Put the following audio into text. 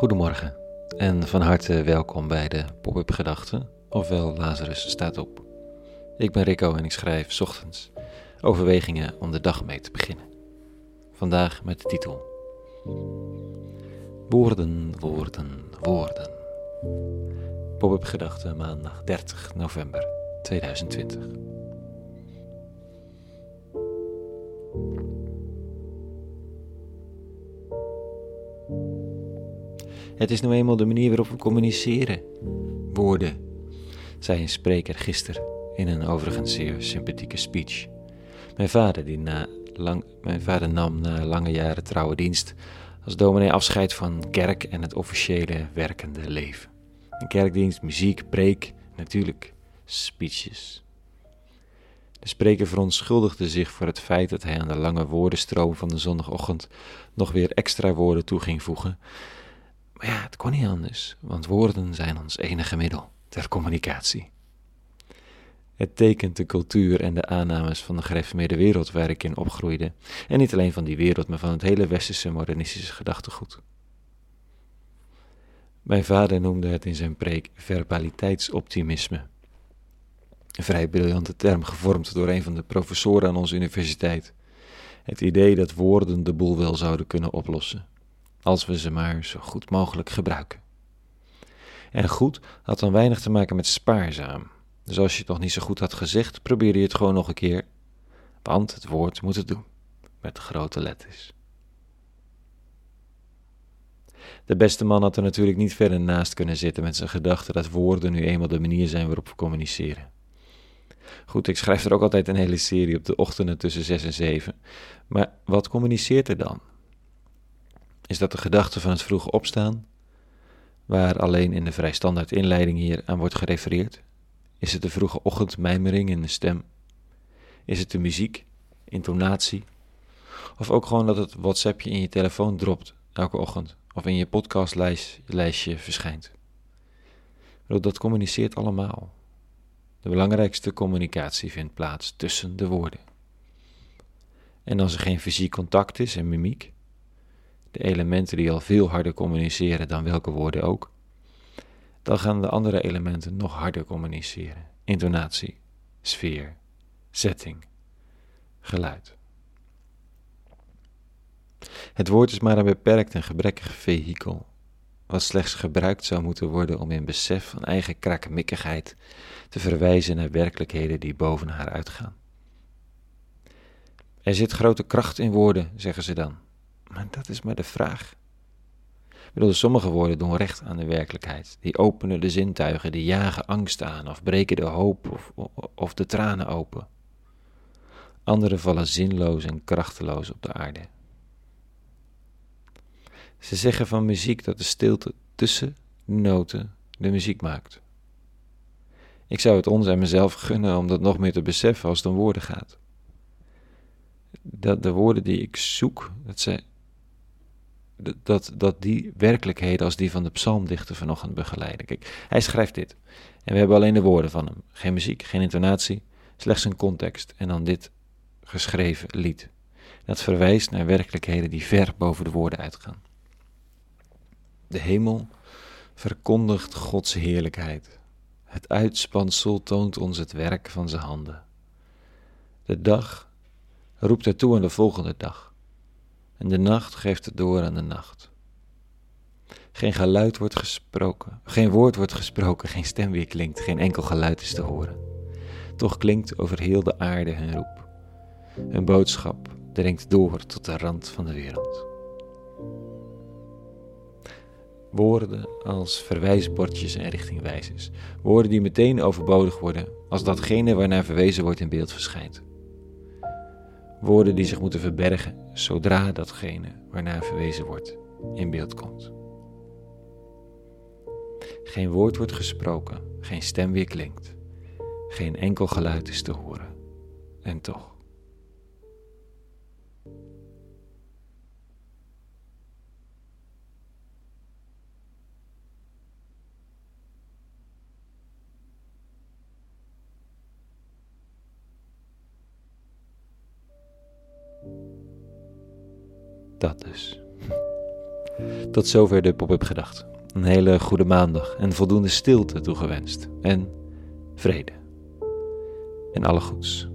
Goedemorgen en van harte welkom bij de Pop-up Gedachten, ofwel Lazarus staat op. Ik ben Rico en ik schrijf ochtends overwegingen om de dag mee te beginnen. Vandaag met de titel Woorden, woorden, woorden. Pop-up Gedachten maandag 30 november 2020. Het is nou eenmaal de manier waarop we communiceren. Woorden, zei een spreker gisteren in een overigens zeer sympathieke speech. Mijn vader, die na lang, mijn vader nam na lange jaren trouwe dienst als dominee afscheid van kerk en het officiële werkende leven. Een kerkdienst, muziek, preek, natuurlijk speeches. De spreker verontschuldigde zich voor het feit dat hij aan de lange woordenstroom van de zondagochtend nog weer extra woorden toe ging voegen maar ja, het kon niet anders, want woorden zijn ons enige middel ter communicatie. Het tekent de cultuur en de aannames van de gereformeerde wereld waar ik in opgroeide, en niet alleen van die wereld, maar van het hele westerse modernistische gedachtegoed. Mijn vader noemde het in zijn preek verbaliteitsoptimisme. Een vrij briljante term, gevormd door een van de professoren aan onze universiteit. Het idee dat woorden de boel wel zouden kunnen oplossen als we ze maar zo goed mogelijk gebruiken. En goed had dan weinig te maken met spaarzaam. Dus als je het nog niet zo goed had gezegd, probeerde je het gewoon nog een keer. Want het woord moet het doen, met grote letters. De beste man had er natuurlijk niet verder naast kunnen zitten met zijn gedachte dat woorden nu eenmaal de manier zijn waarop we communiceren. Goed, ik schrijf er ook altijd een hele serie op de ochtenden tussen 6 en 7. Maar wat communiceert er dan? Is dat de gedachte van het vroege opstaan, waar alleen in de vrij standaard inleiding hier aan wordt gerefereerd? Is het de vroege ochtendmijmering in de stem? Is het de muziek, intonatie? Of ook gewoon dat het WhatsAppje in je telefoon dropt elke ochtend of in je podcastlijstje verschijnt? Dat communiceert allemaal. De belangrijkste communicatie vindt plaats tussen de woorden. En als er geen fysiek contact is en mimiek, de elementen die al veel harder communiceren dan welke woorden ook, dan gaan de andere elementen nog harder communiceren. Intonatie, sfeer, setting, geluid. Het woord is maar een beperkt en gebrekkig vehikel, wat slechts gebruikt zou moeten worden om in besef van eigen krakkemikkigheid te verwijzen naar werkelijkheden die boven haar uitgaan. Er zit grote kracht in woorden, zeggen ze dan. Maar dat is maar de vraag. Sommige woorden doen recht aan de werkelijkheid. Die openen de zintuigen, die jagen angst aan of breken de hoop of, of de tranen open. Andere vallen zinloos en krachteloos op de aarde. Ze zeggen van muziek dat de stilte tussen de noten de muziek maakt. Ik zou het ons mezelf gunnen om dat nog meer te beseffen als het om woorden gaat. Dat de woorden die ik zoek, dat zijn dat, dat die werkelijkheden als die van de psalmdichter vanochtend begeleiden. Kijk, hij schrijft dit. En we hebben alleen de woorden van hem. Geen muziek, geen intonatie, slechts een context. En dan dit geschreven lied. Dat verwijst naar werkelijkheden die ver boven de woorden uitgaan. De hemel verkondigt Gods heerlijkheid. Het uitspansel toont ons het werk van zijn handen. De dag roept ertoe aan de volgende dag en de nacht geeft het door aan de nacht. Geen geluid wordt gesproken, geen woord wordt gesproken, geen stem weer klinkt, geen enkel geluid is te horen. Toch klinkt over heel de aarde hun roep. Hun boodschap dringt door tot de rand van de wereld. Woorden als verwijsbordjes en richtingwijzers. Woorden die meteen overbodig worden als datgene waarnaar verwezen wordt in beeld verschijnt. Woorden die zich moeten verbergen zodra datgene waarnaar verwezen wordt in beeld komt. Geen woord wordt gesproken, geen stem weer klinkt, geen enkel geluid is te horen. En toch. Dat dus. Tot zover de pop-up gedacht. Een hele goede maandag en voldoende stilte toegewenst. En vrede. En alle goeds.